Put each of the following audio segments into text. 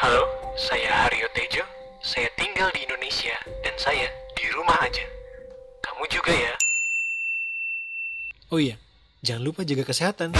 Halo, saya Haryo Tejo. Saya tinggal di Indonesia dan saya di rumah aja. Kamu juga ya? Oh iya, jangan lupa jaga kesehatan.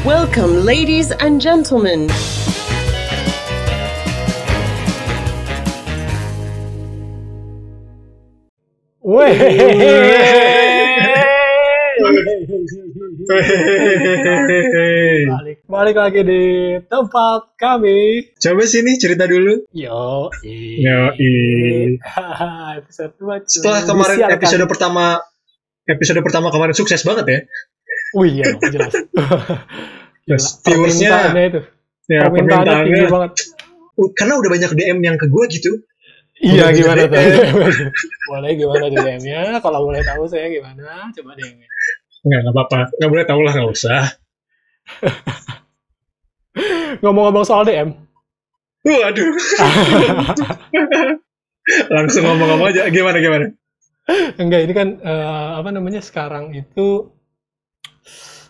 Welcome, ladies and gentlemen. balik balik lagi di tempat kami Coba sini cerita dulu. yo Yoi. episode dua cuy. Setelah kemarin Disiarkan. episode pertama episode pertama kemarin sukses banget ya. oh iya jelas Terus viewersnya itu ya permintaannya tinggi banget karena udah banyak DM yang ke gue gitu. iya gimana tuh boleh gimana DM-nya kalau boleh tahu saya gimana coba DM-nya Enggak, enggak apa-apa. Enggak boleh tahu lah, enggak usah. ngomong-ngomong soal DM Waduh. Langsung ngomong-ngomong aja. Gimana gimana? Enggak, ini kan eh, apa namanya sekarang itu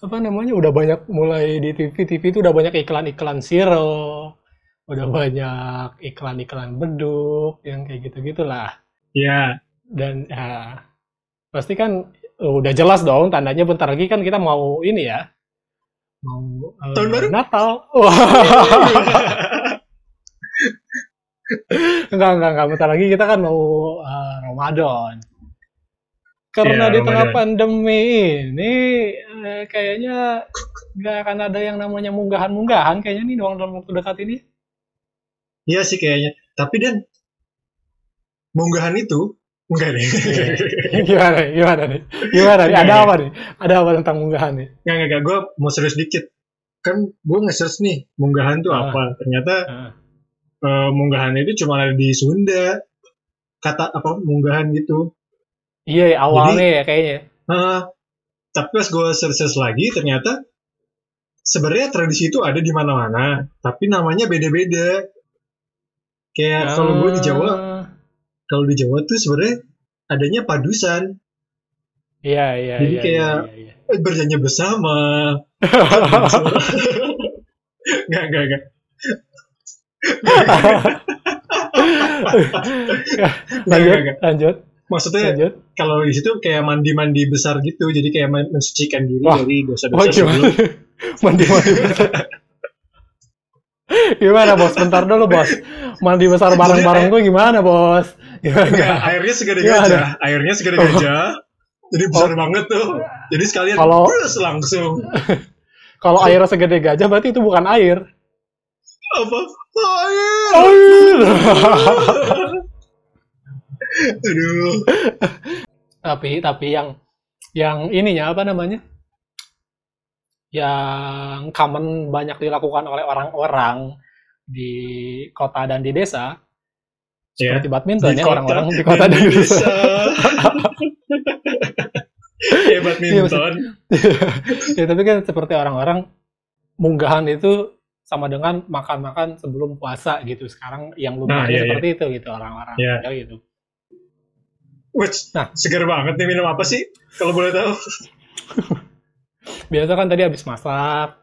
apa namanya udah banyak mulai di TV TV itu udah banyak iklan-iklan zero, udah banyak iklan-iklan beduk yang kayak gitu gitulah. Ya, Dan ya pasti kan udah jelas dong tandanya bentar lagi kan kita mau ini ya mau eh, Tahun baru? Natal. Wah. enggak, enggak, enggak. Bentar lagi kita kan mau eh, Ramadan. Karena Iya, di tengah Ramadan. pandemi ini eh, kayaknya nggak akan ada yang namanya munggahan-munggahan kayaknya nih doang dalam waktu dekat ini. iya sih kayaknya. Tapi dan munggahan itu enggak deh. gimana nih? Gimana nih? Gimana nih? Ada apa nih? Ada apa tentang munggahan nih? Enggak, enggak, enggak. Gue mau serius dikit. Kan gue nge-search nih, munggahan tuh Ah. apa. Ternyata Ah. eh, munggahan itu cuma ada di Sunda. Kata apa, munggahan gitu. Iya, awalnya ya kayaknya. Nah, tapi pas gue search lagi, ternyata sebenarnya tradisi itu ada di mana-mana. Tapi namanya beda-beda. Kayak kalau gue di Jawa, Ah. Kalau di Jawa tuh sebenarnya adanya padusan. Iya, iya, Jadi iya. kayak- iya. Eh, Bernyanyi bersama. Enggak, enggak, enggak. lanjut, enggak. lanjut, Maksudnya lanjut. kalau di situ kayak mandi-mandi besar gitu, jadi kayak men- mensucikan diri Wah. dari Oh, dosa-dosa gimana? sebelum. mandi mandi besar. gimana bos? Bentar dulu bos. Mandi besar bareng-bareng gue gimana bos? Enggak, airnya segede Gimana? gajah, airnya segede Oh. gajah. Jadi besar banget tuh. Jadi sekalian Kalau- langsung. Kalau airnya segede gajah berarti itu bukan air. Apa? Air. Air. Aduh. tapi tapi yang yang ininya apa namanya? Yang common banyak dilakukan oleh orang-orang di kota dan di desa Ya. seperti badminton Di ya orang-orang di kota di desa. Kayak badminton. ya tapi kan seperti orang-orang munggahan itu sama dengan makan-makan sebelum puasa gitu. Sekarang yang Nah, lumrahnya iya, seperti itu gitu orang-orang. Iya. Ya, gitu. Wih, Nah. segar banget nih minum apa sih? Kalau boleh tahu. Biasa kan tadi habis masak,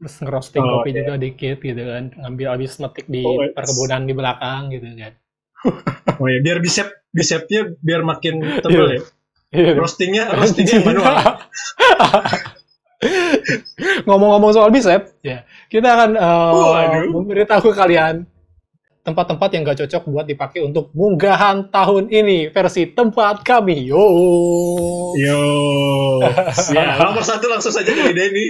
terus ngerosting Oh, kopi oke. juga dikit gitu kan. Ngambil habis metik di Oh, perkebunan di belakang gitu kan. Oh ya, biar bisep bisepnya biar makin tebal ya. Iya. Roastingnya roastingnya manual. Ngomong-ngomong soal bicep, ya kita akan uh, Waduh. memberitahu kalian tempat-tempat yang gak cocok buat dipakai untuk munggahan tahun ini versi tempat kami. Yo. Yo. Ya, nomor satu langsung saja dari Denny.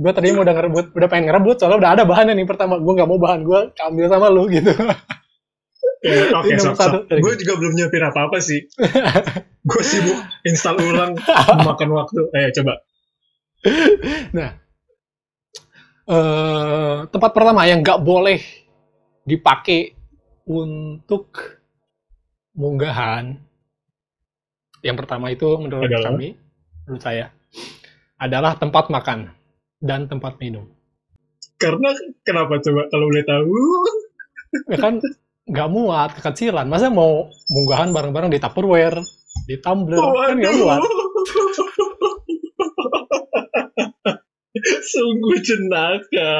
Gue tadi mau udah ngerebut, udah pengen ngerebut soalnya udah ada bahannya nih pertama. Gue nggak mau bahan gue ambil sama lu gitu. Ya, Oke, nomor sok sok. Gue juga belum nyiapin apa-apa sih. Gue sibuk install ulang, memakan waktu. Ayo coba. Eh, tempat pertama yang nggak boleh dipakai untuk munggahan. Yang pertama itu menurut Adalah? kami, menurut saya, adalah tempat makan dan tempat minum. Karena kenapa coba kalau boleh tahu? Ya kan nggak muat, kekecilan. Masa mau munggahan bareng-bareng di Tupperware, di tumbler, kan nggak muat. Sungguh jenaka.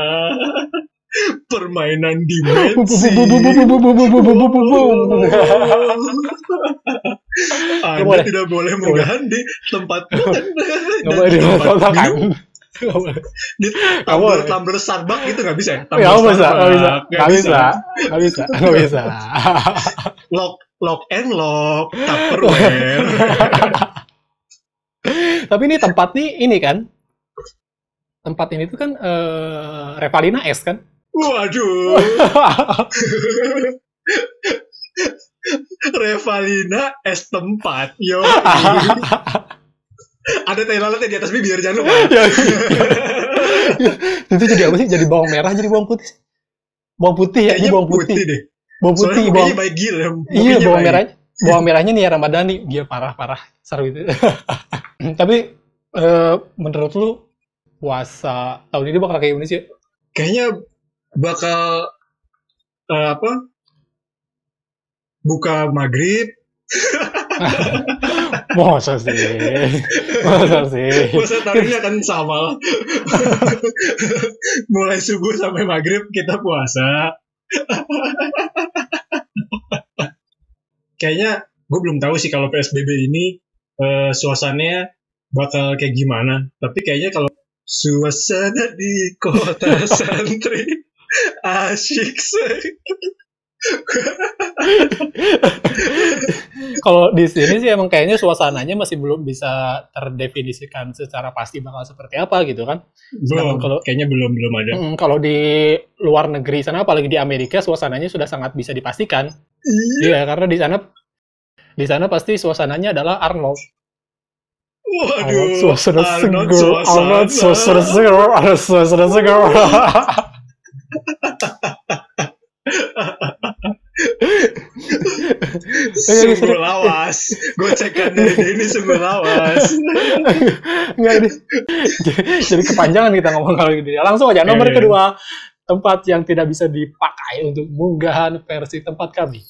Permainan dimensi. Anda tidak boleh menggahan di tempat makan. Nggak boleh diletakkan. Nggak boleh. Nggak boleh. tumbler, Starbucks itu nggak bisa ya? Nggak bisa, nggak bisa, nggak bisa, nggak bisa, nggak bisa. Lock, lock and lock, Tupperware. Tapi ini tempat nih ini kan, tempat ini tuh kan eh, Revalina S kan? Waduh. Revalina es tempat. Yo. Ada tai lalatnya di atas bibir jangan lupa. Ya, itu jadi apa sih? Jadi bawang merah, jadi bawang putih. Bawang putih ya, ini bawang putih. deh. Bawang Soalnya putih, mukanya bawang. baik. Iya, bawang merahnya. Bawang merahnya nih Ramadhani, dia parah-parah seru itu. Tapi eh, menurut lu puasa tahun ini bakal kayak gimana sih? Kayaknya bakal eh, apa? Buka maghrib, Masa sih? Masa sih? puasa tahun ini akan sama lah. Mulai subuh sampai maghrib kita puasa. Kayaknya gue belum tahu sih kalau PSBB ini eh, suasananya bakal kayak gimana. Tapi kayaknya kalau suasana di kota santri asyik sih. Kalau di sini sih emang kayaknya suasananya masih belum bisa terdefinisikan secara pasti bakal seperti apa gitu kan. Belum, kalau- kayaknya belum belum ada. Mm, kalau di luar negeri sana, apalagi di Amerika, suasananya sudah sangat bisa dipastikan. Iya, karena di sana di sana pasti suasananya adalah Arnold. Waduh, Arnold suasana Arnold suasana. Arnold suasana Arnold. Sungguh lawas. Gocekan dari ini sungguh lawas. Enggak ini. Jadi kepanjangan kita ngomong kalau gitu. ya. Langsung aja nomor Iya. kedua, tempat yang tidak bisa dipakai untuk munggahan versi tempat kami.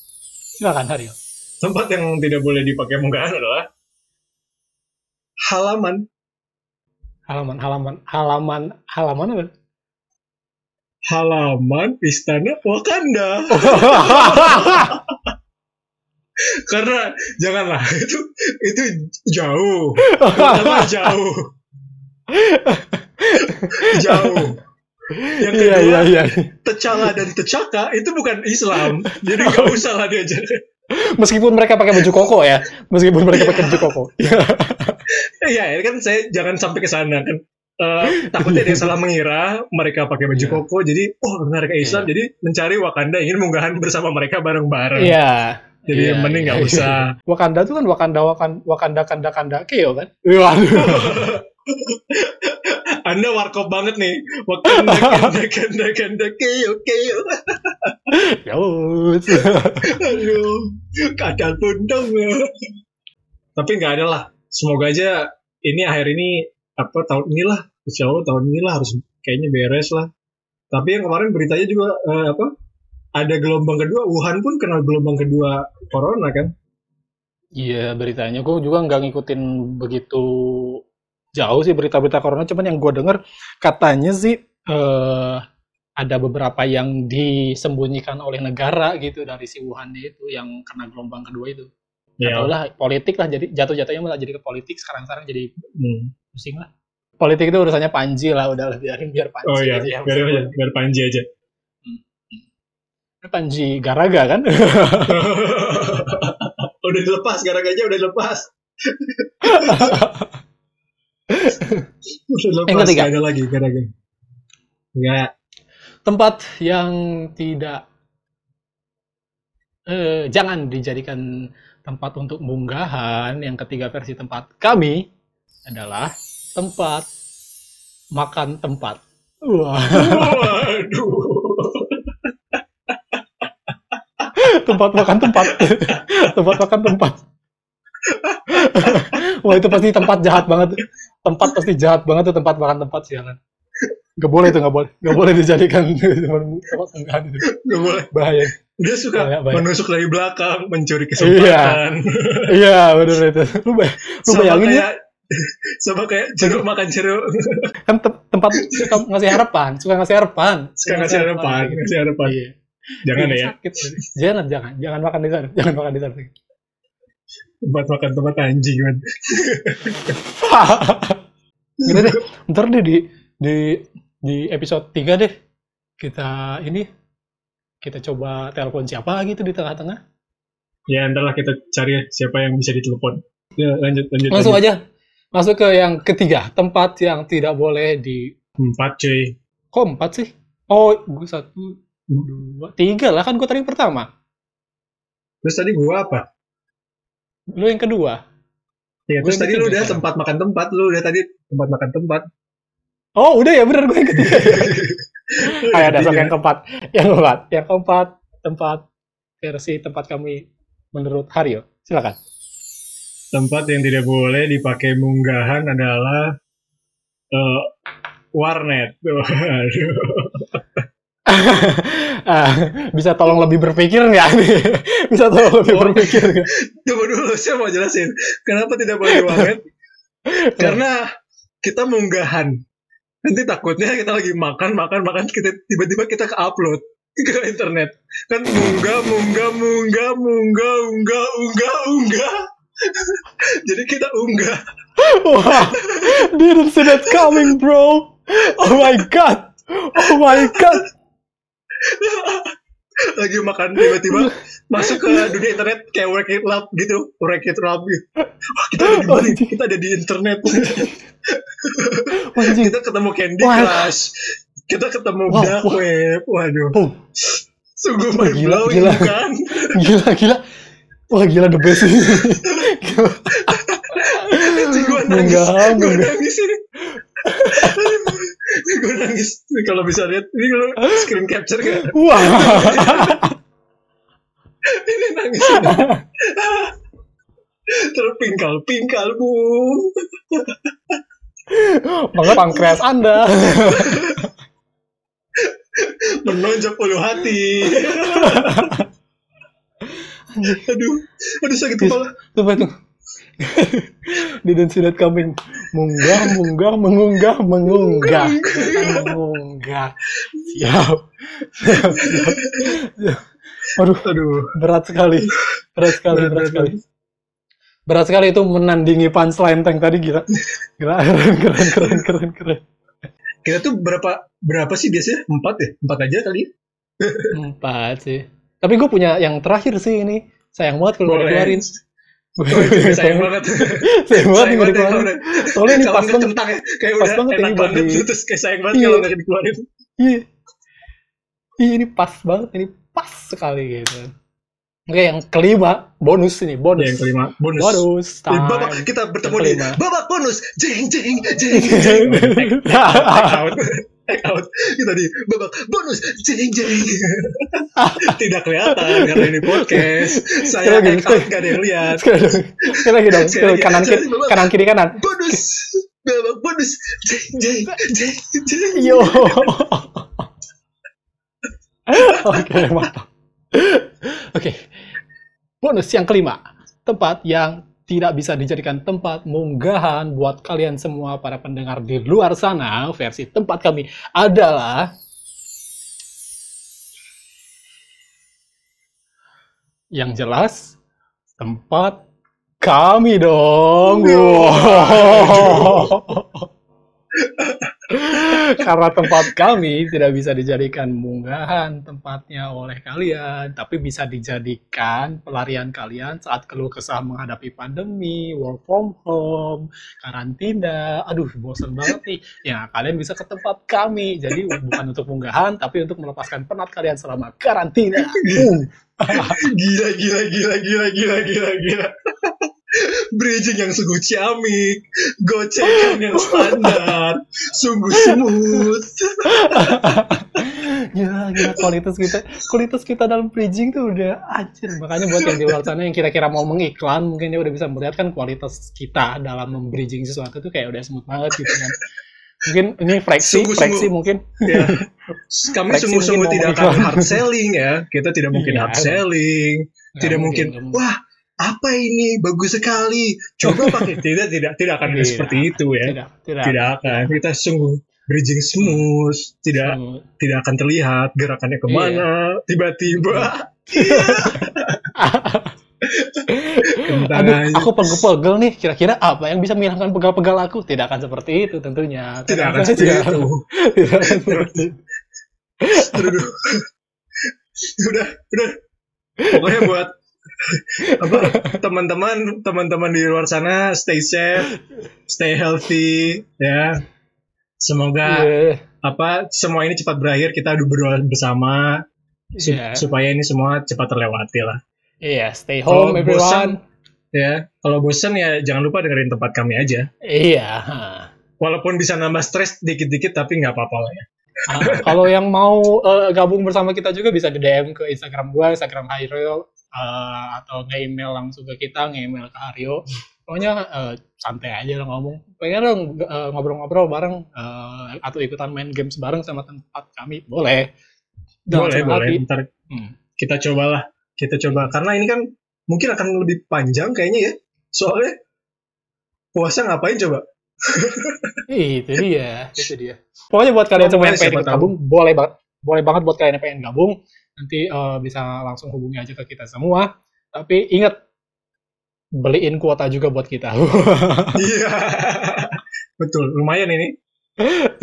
Silakan Haryo. Tempat yang tidak boleh dipakai munggahan adalah halaman. Halaman, halaman, halaman, halaman apa? Halaman Istana Wakanda. Karena janganlah itu itu jauh. Pertama jauh. jauh. Yang Iya, kedua, iya, iya. tecala dan tecaka itu bukan Islam. Jadi nggak usah lah diajar. Meskipun mereka pakai baju koko ya, meskipun mereka pakai baju koko. Iya, ya kan saya jangan sampai ke sana kan. Eh, takutnya dia salah mengira mereka pakai baju Iya. koko jadi oh mereka Islam jadi mencari Wakanda ingin munggahan bersama mereka bareng-bareng. Iya. Jadi Iya, mending iya, nggak iya. usah. Wakanda tuh kan Wakanda Wakanda Wakanda kanda kanda keo kan? Waduh. Anda warkop banget nih. Wakanda kanda kanda kanda keo keo. Yaus. Aduh, kadal. Tapi nggak ada lah. Semoga aja ini akhir ini apa tahun inilah, insya Allah tahun inilah harus kayaknya beres lah. Tapi yang kemarin beritanya juga eh, apa? Ada gelombang kedua. Wuhan pun kena gelombang kedua corona kan? Iya beritanya gue juga nggak ngikutin begitu jauh sih berita-berita corona. Cuman yang gue denger katanya sih eh, ada beberapa yang disembunyikan oleh negara gitu dari si Wuhan itu yang kena gelombang kedua itu. Ya. Lah politik lah jadi jatuh-jatuhnya malah jadi ke politik sekarang-sekarang jadi Hmm. Pusing lah. Politik itu urusannya Panji lah, udah lah biarin biar Panji Oh iya, aja yang biar, sebut. biar, biar Panji aja. Panji Garaga kan? udah dilepas, garaganya udah dilepas. udah dilepas, Yang ketiga. nggak ada lagi garaga. Enggak. tempat yang tidak eh, jangan dijadikan tempat untuk munggahan. Yang ketiga versi tempat kami adalah tempat makan tempat. Wah, Waduh. tempat makan tempat. tempat makan tempat. Wah, itu pasti tempat jahat banget. Tempat pasti jahat banget tuh tempat makan tempat sialan. Gak boleh tuh, gak boleh. Gak boleh dijadikan tempat munggahan itu. Nggak boleh. Bahaya. Dia suka Banyak, banyak. menusuk dari belakang, mencuri kesempatan. Iya, bener itu. Lu, bay- lu bayangin ya, kayak Sama kayak jeruk makan jeruk. kan te- tempat suka ngasih harapan suka ngasih harapan Suka ngasih harapan, ngasih harapan. Iya. Jangan ya, sakit. jangan jangan jangan makan di sana jangan makan di sana tempat makan tempat anjing. Gitu deh, ntar deh di di di episode 3 deh kita ini kita coba telepon siapa gitu di tengah-tengah. Ya ntar lah kita cari ya siapa yang bisa ditelepon. Ya lanjut lanjut. Langsung lanjut. aja masuk ke yang ketiga, tempat yang tidak boleh di Empat cuy. kok empat sih? Oh, gue satu, dua, tiga lah kan gue tadi yang pertama. Terus tadi gua apa? Lu yang kedua. Ya, Gua terus tadi lu udah tempat makan tempat, lu udah tadi tempat makan tempat. Oh, udah ya bener gue yang ketiga. Ayo ada sok Tiga. yang keempat. Yang keempat, yang keempat tempat versi tempat kami menurut Haryo. Silakan. Tempat yang tidak boleh dipakai munggahan adalah eh, warnet. Waduh. Ah, bisa tolong lebih berpikir nggak nih? bisa tolong lebih Oh. berpikir nggak? Tunggu dulu, saya mau jelasin. Kenapa tidak boleh di warnet? Karena kita munggahan. Nanti takutnya kita lagi makan, makan, makan, kita tiba-tiba kita ke upload ke internet. Kan munggah, munggah, munggah, munggah, unggah, unggah, unggah. Jadi kita unggah. Wah, didn't see that coming, bro. Oh my god. Oh my god. lagi makan tiba-tiba masuk ke dunia internet kayak work it lab gitu work it lab gitu wah kita ada di mana kita ada di internet kita ketemu Candy. Crush kita ketemu Wow, dark web waduh Oh, sungguh mind gila, blowing gila. kan gila, gila. Wah, gila the best gua nangis munggahan. nangis ini gue nangis kalau bisa lihat ini kalau screen capture gak Wah. ini nangis terpingkal pingkal bung Maka pankreas Anda. menonjok ulu hati. Aduh, aduh sakit kepala. Coba tuh. Didn't see that coming. Munggah, munggah, mengunggah, mengunggah. Mengunggah. Siap. Siap, siap. siap. Aduh, Aduh, berat sekali. Berat sekali, Berat, berat berat, sekali. Berat sekali itu menandingi punchline tank tadi gila. Gila, keren, keren, keren, keren, keren. kita tuh berapa berapa sih biasanya? Empat ya? Empat aja kali. Empat sih. Tapi gue punya yang terakhir sih ini. Sayang banget kalau Boleh. dikeluarin. Sayang banget. Sayang banget Sayang banget ya dikeluarin. Soalnya ini pas nggak banget. ya. Kayak Pas udah banget enak ini banget. di- Terus kayak sayang banget Iya. kalau nggak dikeluarin. Iya. Iya ini pas banget, ini pas sekali gitu. Oke, yang kelima, bonus ini, bonus. Ya, yang kelima, bonus. Bonus time. babak kita bertemu di babak bonus. Jeng jeng jeng jeng. Take out. Take out. Kita di babak bonus. Jeng jeng. Tidak kelihatan karena ini podcast. Saya lagi, out nggak ada yang lihat. sekali lagi, sekali lagi dong, sekali lagi. kanan kiri, kanan kiri kanan. Bonus. Babak bonus. Jeng jeng jeng jeng. Yo. Oke, mantap. Oke. Bonus yang kelima. Tempat yang tidak bisa dijadikan tempat munggahan buat kalian semua para pendengar di luar sana. Versi tempat kami adalah yang jelas tempat kami dong. Wow. Karena tempat kami tidak bisa dijadikan munggahan tempatnya oleh kalian, tapi bisa dijadikan pelarian kalian saat keluh kesah menghadapi pandemi, work from home, karantina. Aduh, bosan banget nih. Ya, kalian bisa ke tempat kami. Jadi bukan untuk munggahan, tapi untuk melepaskan penat kalian selama karantina. Gila gila gila gila gila gila gila. Bridging yang sungguh ciamik, gocekan yang standar, sungguh smooth. gila, gila kualitas kita, kualitas kita dalam bridging tuh udah anjir. Makanya buat yang di luar sana yang kira-kira mau mengiklan, mungkin dia udah bisa melihat kan kualitas kita dalam membridging sesuatu tuh kayak udah smooth banget gitu kan. Mungkin ini Sungguh-sungguh. fleksi mungkin. Ya. Kami sungguh-sungguh mungkin tidak akan hard selling ya. Kita tidak mungkin Iya. hard selling. Nggak Tidak mungkin, nggak wah apa ini bagus sekali coba pakai tidak tidak tidak akan Tidak. seperti itu ya Tidak, tidak. tidak akan kita sungguh bridging smooth tidak Hmm. tidak akan terlihat gerakannya ke mana tiba-tiba Kentang Aduh, aja. aku pegel-pegel nih. Kira-kira apa yang bisa menghilangkan pegal-pegal aku? Tidak akan seperti itu tentunya. tidak akan seperti itu Tidak akan seperti itu. Aduh. udah udah pokoknya buat apa teman-teman teman-teman di luar sana stay safe stay healthy ya semoga Iya. apa semua ini cepat berakhir kita berdoa bersama su- Iya. supaya ini semua cepat terlewati lah Iya, stay Kalau home bosan- everyone. ya kalau bosen ya jangan lupa dengerin tempat kami aja Iya. walaupun bisa nambah stres dikit-dikit tapi nggak apa-apa lah ya Ah, kalau yang mau eh, gabung bersama kita juga bisa di DM ke Instagram gua, Instagram Hario, eh, atau nge-email langsung ke kita, nge-email ke Hario. Pokoknya eh, santai aja lah ngomong. Pengen dong eh, ngobrol-ngobrol bareng eh, atau ikutan main games bareng sama tempat kami, boleh. Jangan boleh boleh hati. ntar Hmm. kita cobalah kita coba karena ini kan mungkin akan lebih panjang kayaknya ya soalnya puasa ngapain coba itu dia, itu dia. Pokoknya buat kalian semua yang pengen gabung, boleh banget. Boleh banget buat kalian yang pengen gabung. Nanti eh, bisa langsung hubungi aja ke kita semua. Tapi ingat, beliin kuota juga buat kita. iya betul lumayan ini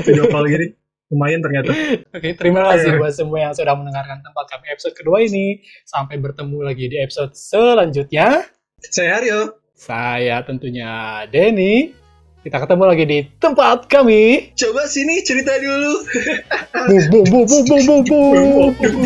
video call gini lumayan ternyata Oke, terima kasih buat semua yang sudah mendengarkan tempat kami episode kedua ini. Sampai bertemu lagi di episode selanjutnya. saya Aryo Saya tentunya Denny. Kita ketemu lagi di tempat kami. coba sini cerita dulu boom, boom, boom, boom, boom, boom. Boom.